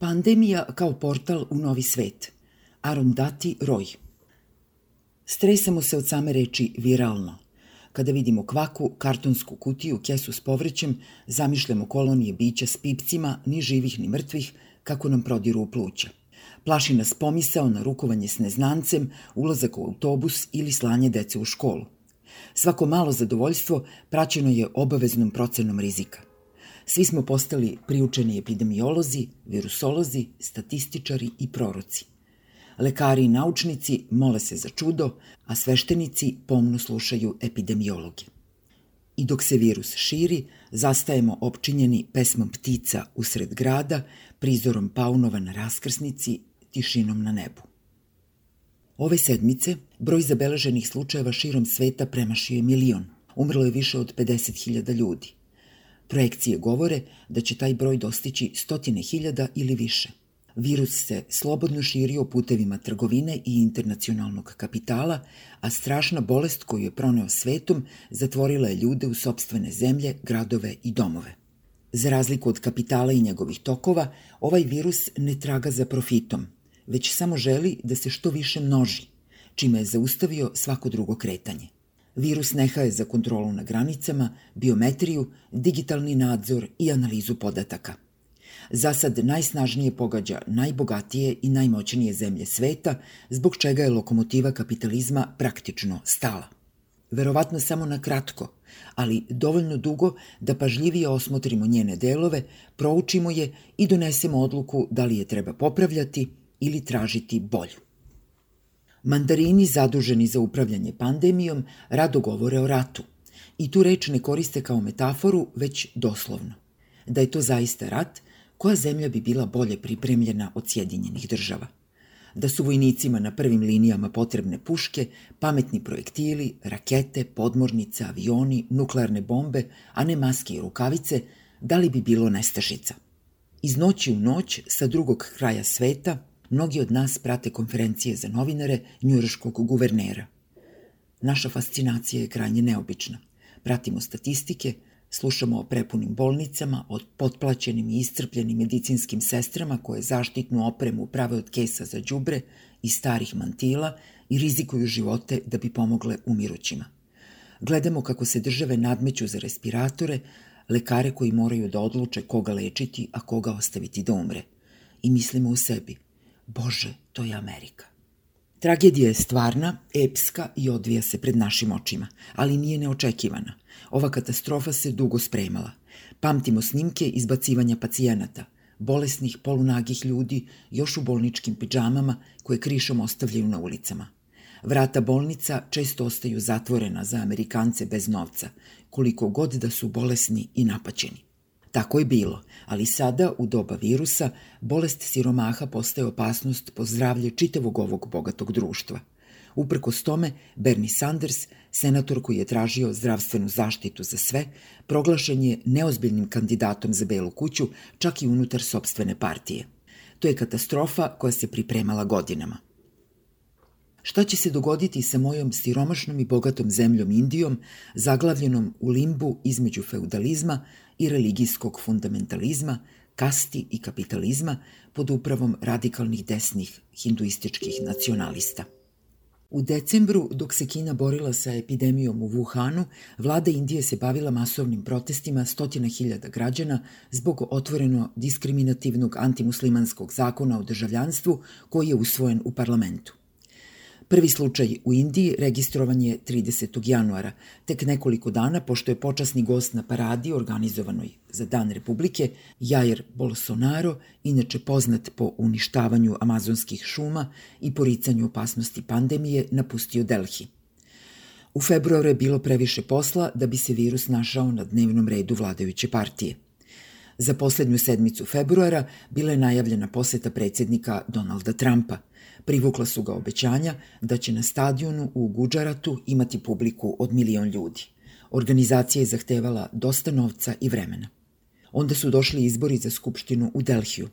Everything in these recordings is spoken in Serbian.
Pandemija kao portal u novi svet. Arundhati Roy. Stresamo se od same reči viralno. Kada vidimo kvaku, kartonsku kutiju, kesu s povrećem, zamišljamo kolonije bića s pipcima, ni živih ni mrtvih, kako nam prodiru u pluća. Plaši nas pomisao na rukovanje s neznancem, ulazak u autobus ili slanje dece u školu. Svako malo zadovoljstvo praćeno je obaveznom procenom rizika. Svi smo postali priučeni epidemiolozi, virusolozi, statističari i proroci. Lekari i naučnici mole se za čudo, a sveštenici pomno slušaju epidemiologe. I dok se virus širi, zastajemo opčinjeni pesmom ptica usred grada, prizorom paunova na raskrsnici, tišinom na nebu. Ove sedmice broj zabeleženih slučajeva širom sveta premašio je milion. Umrlo je više od 50.000 ljudi. Projekcije govore da će taj broj dostići stotine hiljada ili više. Virus se slobodno širio putevima trgovine i internacionalnog kapitala, a strašna bolest koju je proneo svetom zatvorila je ljude u sobstvene zemlje, gradove i domove. Za razliku od kapitala i njegovih tokova, ovaj virus ne traga za profitom, već samo želi da se što više množi, čime je zaustavio svako drugo kretanje. Virus nehaje za kontrolu na granicama, biometriju, digitalni nadzor i analizu podataka. Za sad najsnažnije pogađa najbogatije i najmoćnije zemlje sveta, zbog čega je lokomotiva kapitalizma praktično stala. Verovatno samo na kratko, ali dovoljno dugo da pažljivije osmotrimo njene delove, proučimo je i donesemo odluku da li je treba popravljati ili tražiti bolju. Mandarini zaduženi za upravljanje pandemijom rado govore o ratu i tu reč ne koriste kao metaforu, već doslovno. Da je to zaista rat, koja zemlja bi bila bolje pripremljena od Sjedinjenih država? Da su vojnicima na prvim linijama potrebne puške, pametni projektili, rakete, podmornice, avioni, nuklearne bombe, a ne maske i rukavice, da li bi bilo nestašica? Iz noći u noć, sa drugog kraja sveta, mnogi od nas prate konferencije za novinare njujorškog guvernera. Naša fascinacija je krajnje neobična. Pratimo statistike, slušamo o prepunim bolnicama, o potplaćenim i iscrpljenim medicinskim sestrama koje zaštitnu opremu prave od kesa za đubre i starih mantila i rizikuju živote da bi pomogle umirućima. Gledamo kako se države nadmeću za respiratore, lekare koji moraju da odluče koga lečiti, a koga ostaviti da umre. I mislimo u sebi – Bože, to je Amerika. Tragedija je stvarna, epska i odvija se pred našim očima, ali nije neočekivana. Ova katastrofa se dugo spremala. Pamtimo snimke izbacivanja pacijenata, bolesnih polunagih ljudi još u bolničkim pidžamama koje krišom ostavljaju na ulicama. Vrata bolnica često ostaju zatvorena za Amerikance bez novca, koliko god da su bolesni i napaćeni. Tako je bilo, ali sada, u doba virusa, bolest siromaha postaje opasnost po zdravlje čitavog ovog bogatog društva. Uprkos tome, Bernie Sanders, senator koji je tražio zdravstvenu zaštitu za sve, proglašen je neozbiljnim kandidatom za Belu kuću, čak i unutar sobstvene partije. To je katastrofa koja se pripremala godinama. Šta će se dogoditi sa mojom siromašnom i bogatom zemljom Indijom, zaglavljenom u limbu između feudalizma i religijskog fundamentalizma, kasti i kapitalizma pod upravom radikalnih desnih hinduističkih nacionalista. U decembru, dok se Kina borila sa epidemijom u Wuhanu, vlada Indije se bavila masovnim protestima stotina hiljada građana zbog otvoreno diskriminativnog antimuslimanskog zakona o državljanstvu koji je usvojen u parlamentu. Prvi slučaj u Indiji registrovan je 30. januara, tek nekoliko dana pošto je počasni gost na paradi organizovanoj za Dan Republike, Jair Bolsonaro, inače poznat po uništavanju amazonskih šuma i poricanju opasnosti pandemije, napustio Delhi. U februaru je bilo previše posla da bi se virus našao na dnevnom redu vladajuće partije. Za poslednju sedmicu februara bila je najavljena poseta predsednika Donalda Trumpa – Privukla su ga obećanja da će na stadionu u Guđaratu imati publiku od milion ljudi. Organizacija je zahtevala dosta novca i vremena. Onda su došli izbori za skupštinu u Delhiju.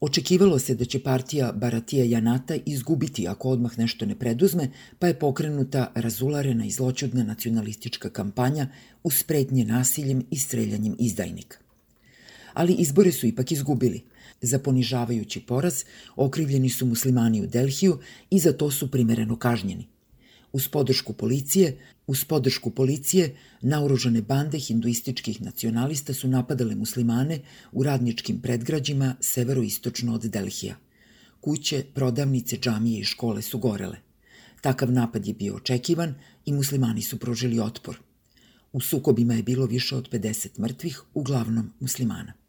Očekivalo se da će partija Baratija Janata izgubiti ako odmah nešto ne preduzme, pa je pokrenuta razularena i zloćudna nacionalistička kampanja uz spretnje nasiljem i streljanjem izdajnika. Ali izbore su ipak izgubili – za ponižavajući poraz okrivljeni su muslimani u Delhiju i za to su primereno kažnjeni. Uz podršku policije, uz podršku policije, naoružane bande hinduističkih nacionalista su napadale muslimane u radničkim predgrađima severoistočno od Delhija. Kuće, prodavnice, džamije i škole su gorele. Takav napad je bio očekivan i muslimani su prožili otpor. U sukobima je bilo više od 50 mrtvih, uglavnom muslimana.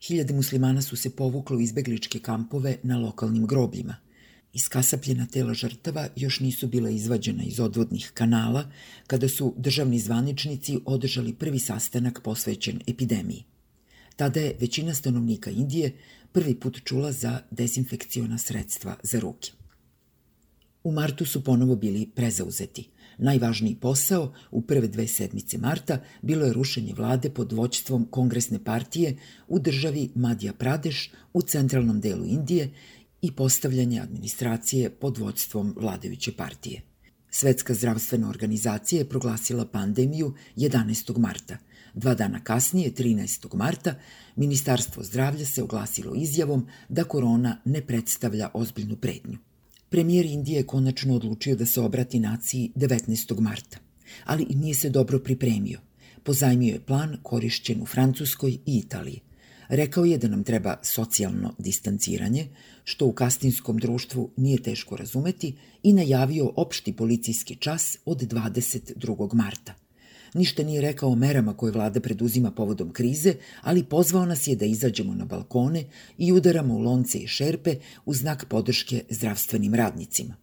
Hiljade muslimana su se povukle u izbegličke kampove na lokalnim grobljima. Iskasapljena tela žrtava još nisu bila izvađena iz odvodnih kanala kada su državni zvaničnici održali prvi sastanak posvećen epidemiji. Tada je većina stanovnika Indije prvi put čula za dezinfekciona sredstva za ruke. U martu su ponovo bili prezauzeti. Najvažniji posao u prve dve sedmice marta bilo je rušenje vlade pod voćstvom kongresne partije u državi Madhya Pradesh u centralnom delu Indije i postavljanje administracije pod voćstvom vladajuće partije. Svetska zdravstvena organizacija je proglasila pandemiju 11. marta. Dva dana kasnije, 13. marta, Ministarstvo zdravlja se oglasilo izjavom da korona ne predstavlja ozbiljnu prednju. Premijer Indije je konačno odlučio da se obrati naciji 19. marta, ali nije se dobro pripremio. Pozajmio je plan korišćen u Francuskoj i Italiji. Rekao je da nam treba socijalno distanciranje, što u kastinskom društvu nije teško razumeti, i najavio opšti policijski čas od 22. marta – Ništa nije rekao o merama koje vlada preduzima povodom krize, ali pozvao nas je da izađemo na balkone i udaramo u lonce i šerpe u znak podrške zdravstvenim radnicima.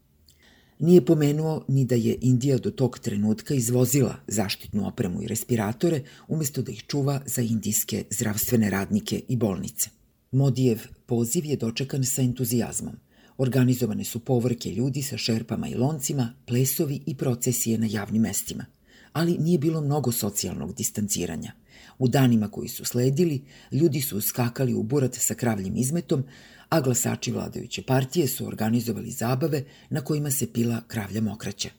Nije pomenuo ni da je Indija do tog trenutka izvozila zaštitnu opremu i respiratore umesto da ih čuva za indijske zdravstvene radnike i bolnice. Modijev poziv je dočekan sa entuzijazmom. Organizovane su povorke ljudi sa šerpama i loncima, plesovi i procesije na javnim mestima ali nije bilo mnogo socijalnog distanciranja. U danima koji su sledili, ljudi su skakali u burat sa kravljim izmetom, a glasači vladajuće partije su organizovali zabave na kojima se pila kravlja mokraća.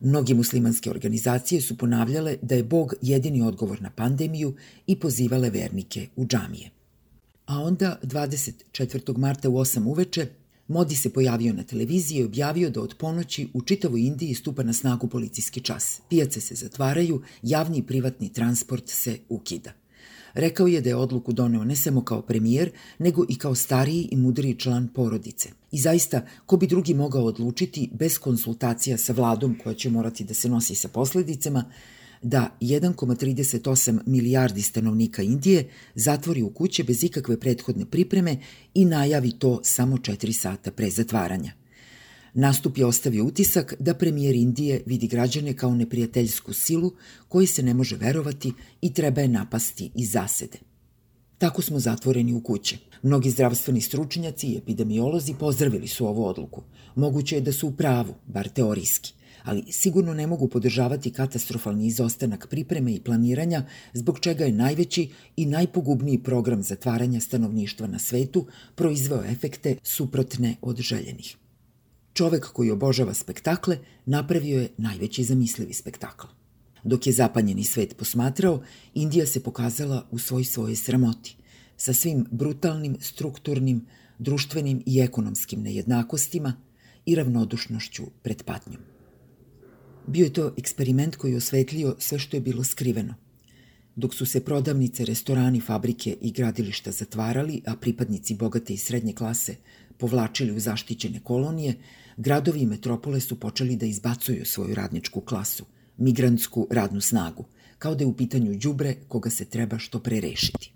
Mnogi muslimanske organizacije su ponavljale da je Bog jedini odgovor na pandemiju i pozivale vernike u džamije. A onda, 24. marta u 8 uveče, Modi se pojavio na televiziji i objavio da od ponoći u čitavoj Indiji stupa na snagu policijski čas. Pijace se zatvaraju, javni i privatni transport se ukida. Rekao je da je odluku doneo ne samo kao premijer, nego i kao stariji i mudriji član porodice. I zaista, ko bi drugi mogao odlučiti bez konsultacija sa vladom koja će morati da se nosi sa posledicama, da 1,38 milijardi stanovnika Indije zatvori u kuće bez ikakve prethodne pripreme i najavi to samo 4 sata pre zatvaranja. Nastup je ostavio utisak da premijer Indije vidi građane kao neprijateljsku silu koji se ne može verovati i treba je napasti iz zasede. Tako smo zatvoreni u kuće. Mnogi zdravstveni stručnjaci i epidemiolozi pozdravili su ovu odluku. Moguće je da su u pravu, bar teorijski ali sigurno ne mogu podržavati katastrofalni izostanak pripreme i planiranja, zbog čega je najveći i najpogubniji program zatvaranja stanovništva na svetu proizveo efekte suprotne od željenih. Čovek koji obožava spektakle napravio je najveći zamislivi spektakl. Dok je zapanjeni svet posmatrao, Indija se pokazala u svoj svoje sramoti, sa svim brutalnim, strukturnim, društvenim i ekonomskim nejednakostima i ravnodušnošću pred patnjom. Bio je to eksperiment koji je osvetlio sve što je bilo skriveno. Dok su se prodavnice, restorani, fabrike i gradilišta zatvarali, a pripadnici bogate i srednje klase povlačili u zaštićene kolonije, gradovi i metropole su počeli da izbacuju svoju radničku klasu, migrantsku radnu snagu, kao da je u pitanju đubre koga se treba što pre rešiti.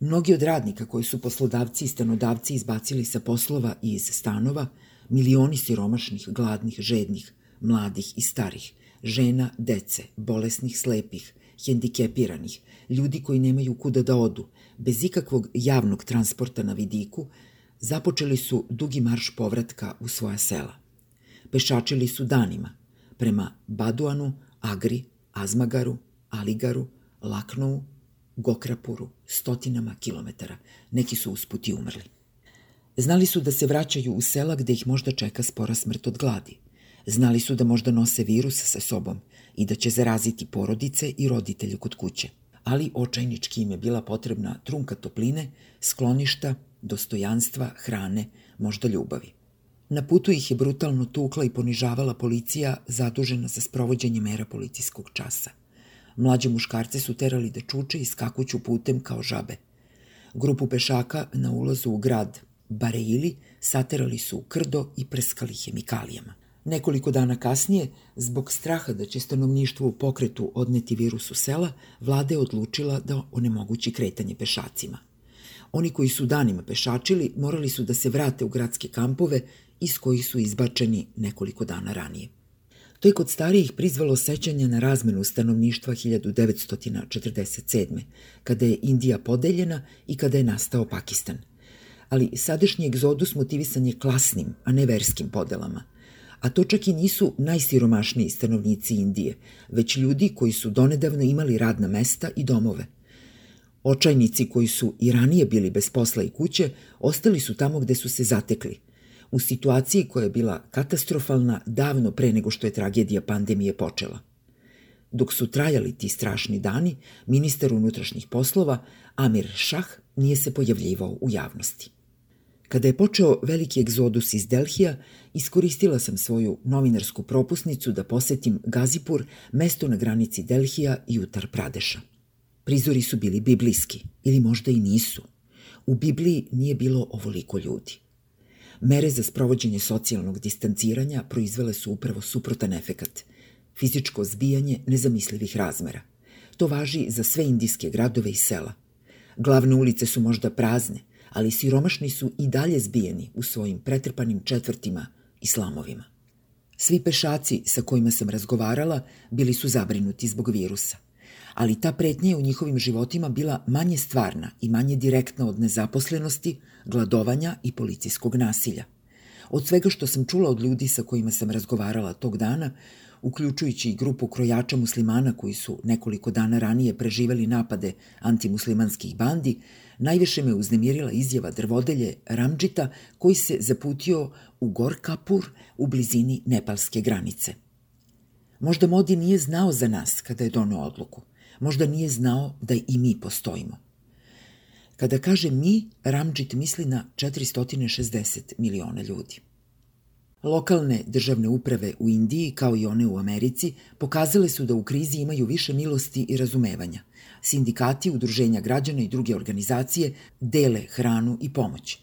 Mnogi od radnika koji su poslodavci i stanodavci izbacili sa poslova i iz stanova, milioni siromašnih, gladnih, žednih, mladih i starih, žena, dece, bolesnih, slepih, hendikepiranih, ljudi koji nemaju kuda da odu, bez ikakvog javnog transporta na vidiku, započeli su dugi marš povratka u svoja sela. Pešačili su danima prema Baduanu, Agri, Azmagaru, Aligaru, Laknou, Gokrapuru, stotinama kilometara. Neki su usput i umrli. Znali su da se vraćaju u sela gde ih možda čeka spora smrt od gladi – Znali su da možda nose virus sa sobom i da će zaraziti porodice i roditelje kod kuće. ali očajnički im je bila potrebna trunka topline, skloništa, dostojanstva, hrane, možda ljubavi. Na putu ih je brutalno tukla i ponižavala policija zadužena za sprovođenje mera policijskog časa. Mlađe muškarce su terali da čuče i skakuću putem kao žabe. Grupu pešaka na ulazu u grad Bareili saterali su u krdo i prskali hemikalijama. Nekoliko dana kasnije, zbog straha da će stanovništvo u pokretu odneti virus u sela, vlada je odlučila da onemogući kretanje pešacima. Oni koji su danima pešačili morali su da se vrate u gradske kampove iz kojih su izbačeni nekoliko dana ranije. To je kod starijih prizvalo sećanje na razmenu stanovništva 1947. kada je Indija podeljena i kada je nastao Pakistan. Ali sadašnji egzodus motivisan je klasnim, a ne verskim podelama. A to čak i nisu najsiromašniji stanovnici Indije, već ljudi koji su donedavno imali radna mesta i domove. Očajnici koji su i ranije bili bez posla i kuće, ostali su tamo gde su se zatekli – u situaciji koja je bila katastrofalna davno pre nego što je tragedija pandemije počela. Dok su trajali ti strašni dani, ministar unutrašnjih poslova Amir Šah nije se pojavljivao u javnosti. Kada je počeo veliki egzodus iz Delhija, iskoristila sam svoju novinarsku propusnicu da posetim Gazipur, mesto na granici Delhija i Utar Pradeša. Prizori su bili biblijski, ili možda i nisu. U Bibliji nije bilo ovoliko ljudi. Mere za sprovođenje socijalnog distanciranja proizvele su upravo suprotan efekat – fizičko zbijanje nezamislivih razmera. To važi za sve indijske gradove i sela. Glavne ulice su možda prazne, ali siromašni su i dalje zbijeni u svojim pretrpanim četvrtima i slamovima. Svi pešaci sa kojima sam razgovarala bili su zabrinuti zbog virusa ali ta pretnja je u njihovim životima bila manje stvarna i manje direktna od nezaposlenosti, gladovanja i policijskog nasilja. Od svega što sam čula od ljudi sa kojima sam razgovarala tog dana, uključujući i grupu krojača muslimana koji su nekoliko dana ranije preživeli napade antimuslimanskih bandi, najviše me uznemirila izjava drvodelje Ramđita koji se zaputio u Gorkapur u blizini nepalske granice. Možda Modi nije znao za nas kada je donao odluku – Možda nije znao da i mi postojimo. Kada kaže mi, Ramđit misli na 460 miliona ljudi. Lokalne državne uprave u Indiji, kao i one u Americi, pokazale su da u krizi imaju više milosti i razumevanja. Sindikati, udruženja građana i druge organizacije dele hranu i pomoć.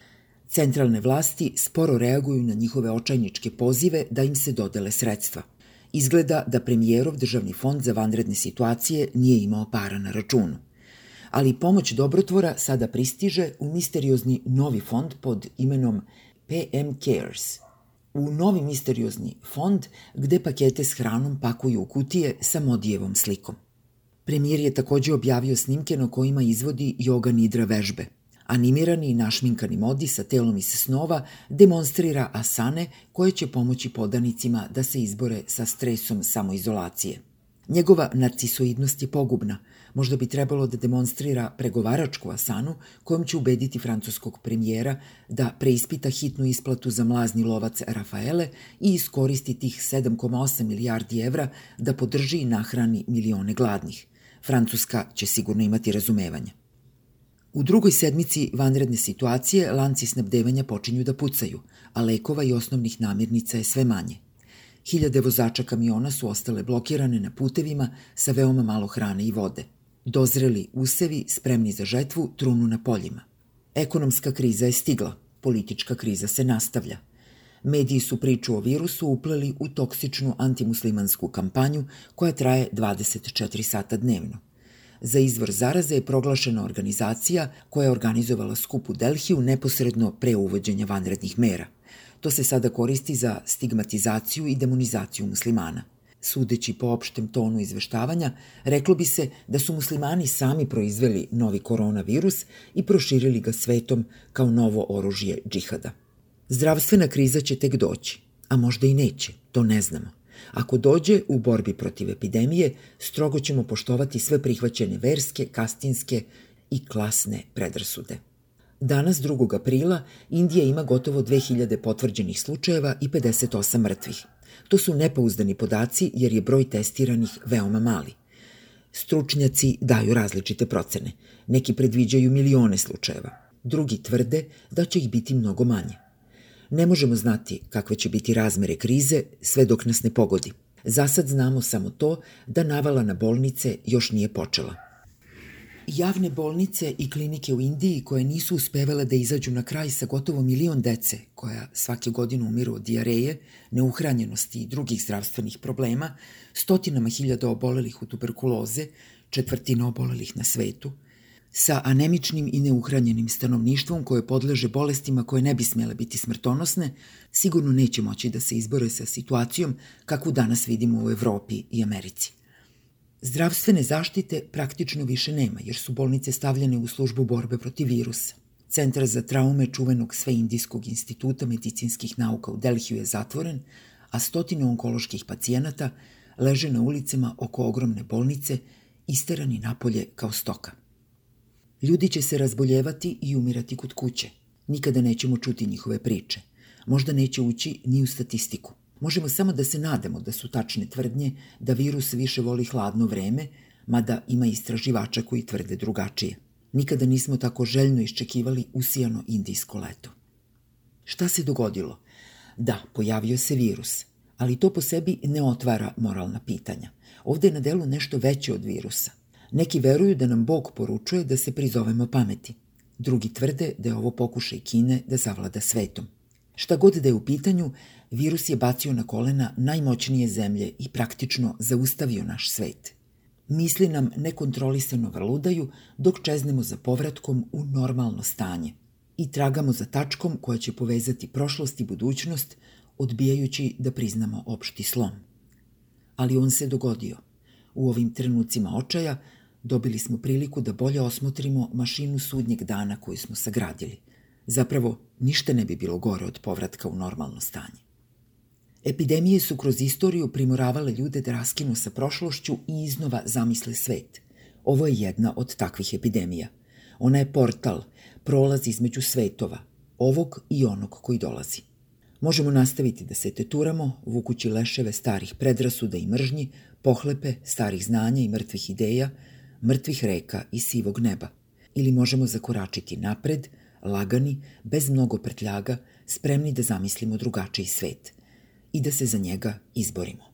Centralne vlasti sporo reaguju na njihove očajničke pozive da im se dodele sredstva – Izgleda da premijerov državni fond za vanredne situacije nije imao para na računu. Ali pomoć dobrotvora sada pristiže u misteriozni novi fond pod imenom PM Cares. U novi misteriozni fond gde pakete s hranom pakuju u kutije sa Modijevom slikom. Premijer je takođe objavio snimke na kojima izvodi yoga nidra vežbe – Animirani i našminkani modi sa telom iz snova demonstrira asane koje će pomoći podanicima da se izbore sa stresom samoizolacije. Njegova narcisoidnost je pogubna. Možda bi trebalo da demonstrira pregovaračku asanu kojom će ubediti francuskog premijera da preispita hitnu isplatu za mlazni lovac Rafaele i iskoristi tih 7,8 milijardi evra da podrži i nahrani milione gladnih. Francuska će sigurno imati razumevanja. U drugoj sedmici vanredne situacije lanci snabdevanja počinju da pucaju, a lekova i osnovnih namirnica je sve manje. Hiljade vozača kamiona su ostale blokirane na putevima sa veoma malo hrane i vode. Dozreli usevi, spremni za žetvu, trunu na poljima. Ekonomska kriza je stigla, politička kriza se nastavlja. Mediji su priču o virusu upleli u toksičnu antimuslimansku kampanju koja traje 24 sata dnevno. Za izvor zaraze je proglašena organizacija koja je organizovala skup u Delhiju neposredno pre uvođenja vanrednih mera. To se sada koristi za stigmatizaciju i demonizaciju muslimana. Sudeći po opštem tonu izveštavanja, reklo bi se da su muslimani sami proizveli novi koronavirus i proširili ga svetom kao novo oružje džihada. Zdravstvena kriza će tek doći, a možda i neće, to ne znamo. Ako dođe u borbi protiv epidemije, strogo ćemo poštovati sve prihvaćene verske, kastinske i klasne predrasude. Danas, 2. aprila, Indija ima gotovo 2000 potvrđenih slučajeva i 58 mrtvih. To su nepouzdani podaci jer je broj testiranih veoma mali. Stručnjaci daju različite procene. Neki predviđaju milione slučajeva. Drugi tvrde da će ih biti mnogo manje. Ne možemo znati kakve će biti razmere krize sve dok nas ne pogodi. Za sad znamo samo to da navala na bolnice još nije počela. Javne bolnice i klinike u Indiji koje nisu uspevale da izađu na kraj sa gotovo milion dece koja svake godine umiru od dijareje, neuhranjenosti i drugih zdravstvenih problema, stotinama hiljada obolelih u tuberkuloze, četvrtina obolelih na svetu, sa anemičnim i neuhranjenim stanovništvom koje podleže bolestima koje ne bi smjele biti smrtonosne, sigurno neće moći da se izbore sa situacijom kakvu danas vidimo u Evropi i Americi. Zdravstvene zaštite praktično više nema, jer su bolnice stavljene u službu borbe protiv virusa. Centar za traume čuvenog Sveindijskog instituta medicinskih nauka u Delhiju je zatvoren, a stotine onkoloških pacijenata leže na ulicama oko ogromne bolnice, isterani napolje kao stoka. Ljudi će se razboljevati i umirati kod kuće. Nikada nećemo čuti njihove priče. Možda neće ući ni u statistiku. Možemo samo da se nadamo da su tačne tvrdnje da virus više voli hladno vreme, mada ima istraživača koji tvrde drugačije. Nikada nismo tako željno iščekivali usijano indijsko leto. Šta se dogodilo? Da, pojavio se virus, ali to po sebi ne otvara moralna pitanja. Ovde je na delu nešto veće od virusa. Neki veruju da nam Bog poručuje da se prizovemo pameti. Drugi tvrde da je ovo pokušaj Kine da zavlada svetom. Šta god da je u pitanju, virus je bacio na kolena najmoćnije zemlje i praktično zaustavio naš svet. Misli nam nekontrolisano vrludaju dok čeznemo za povratkom u normalno stanje i tragamo za tačkom koja će povezati prošlost i budućnost, odbijajući da priznamo opšti slom. Ali on se dogodio. U ovim trenucima očaja dobili smo priliku da bolje osmotrimo mašinu sudnjeg dana koju smo sagradili. Zapravo, ništa ne bi bilo gore od povratka u normalno stanje. Epidemije su kroz istoriju primoravale ljude da raskinu sa prošlošću i iznova zamisle svet. Ovo je jedna od takvih epidemija. Ona je portal, prolaz između svetova, ovog i onog koji dolazi. Možemo nastaviti da se teturamo, vukući leševe starih predrasuda i mržnji, pohlepe starih znanja i mrtvih ideja, mrtvih reka i sivog neba. Ili možemo zakoračiti napred, lagani, bez mnogo prtljaga, spremni da zamislimo drugačiji svet – i da se za njega izborimo.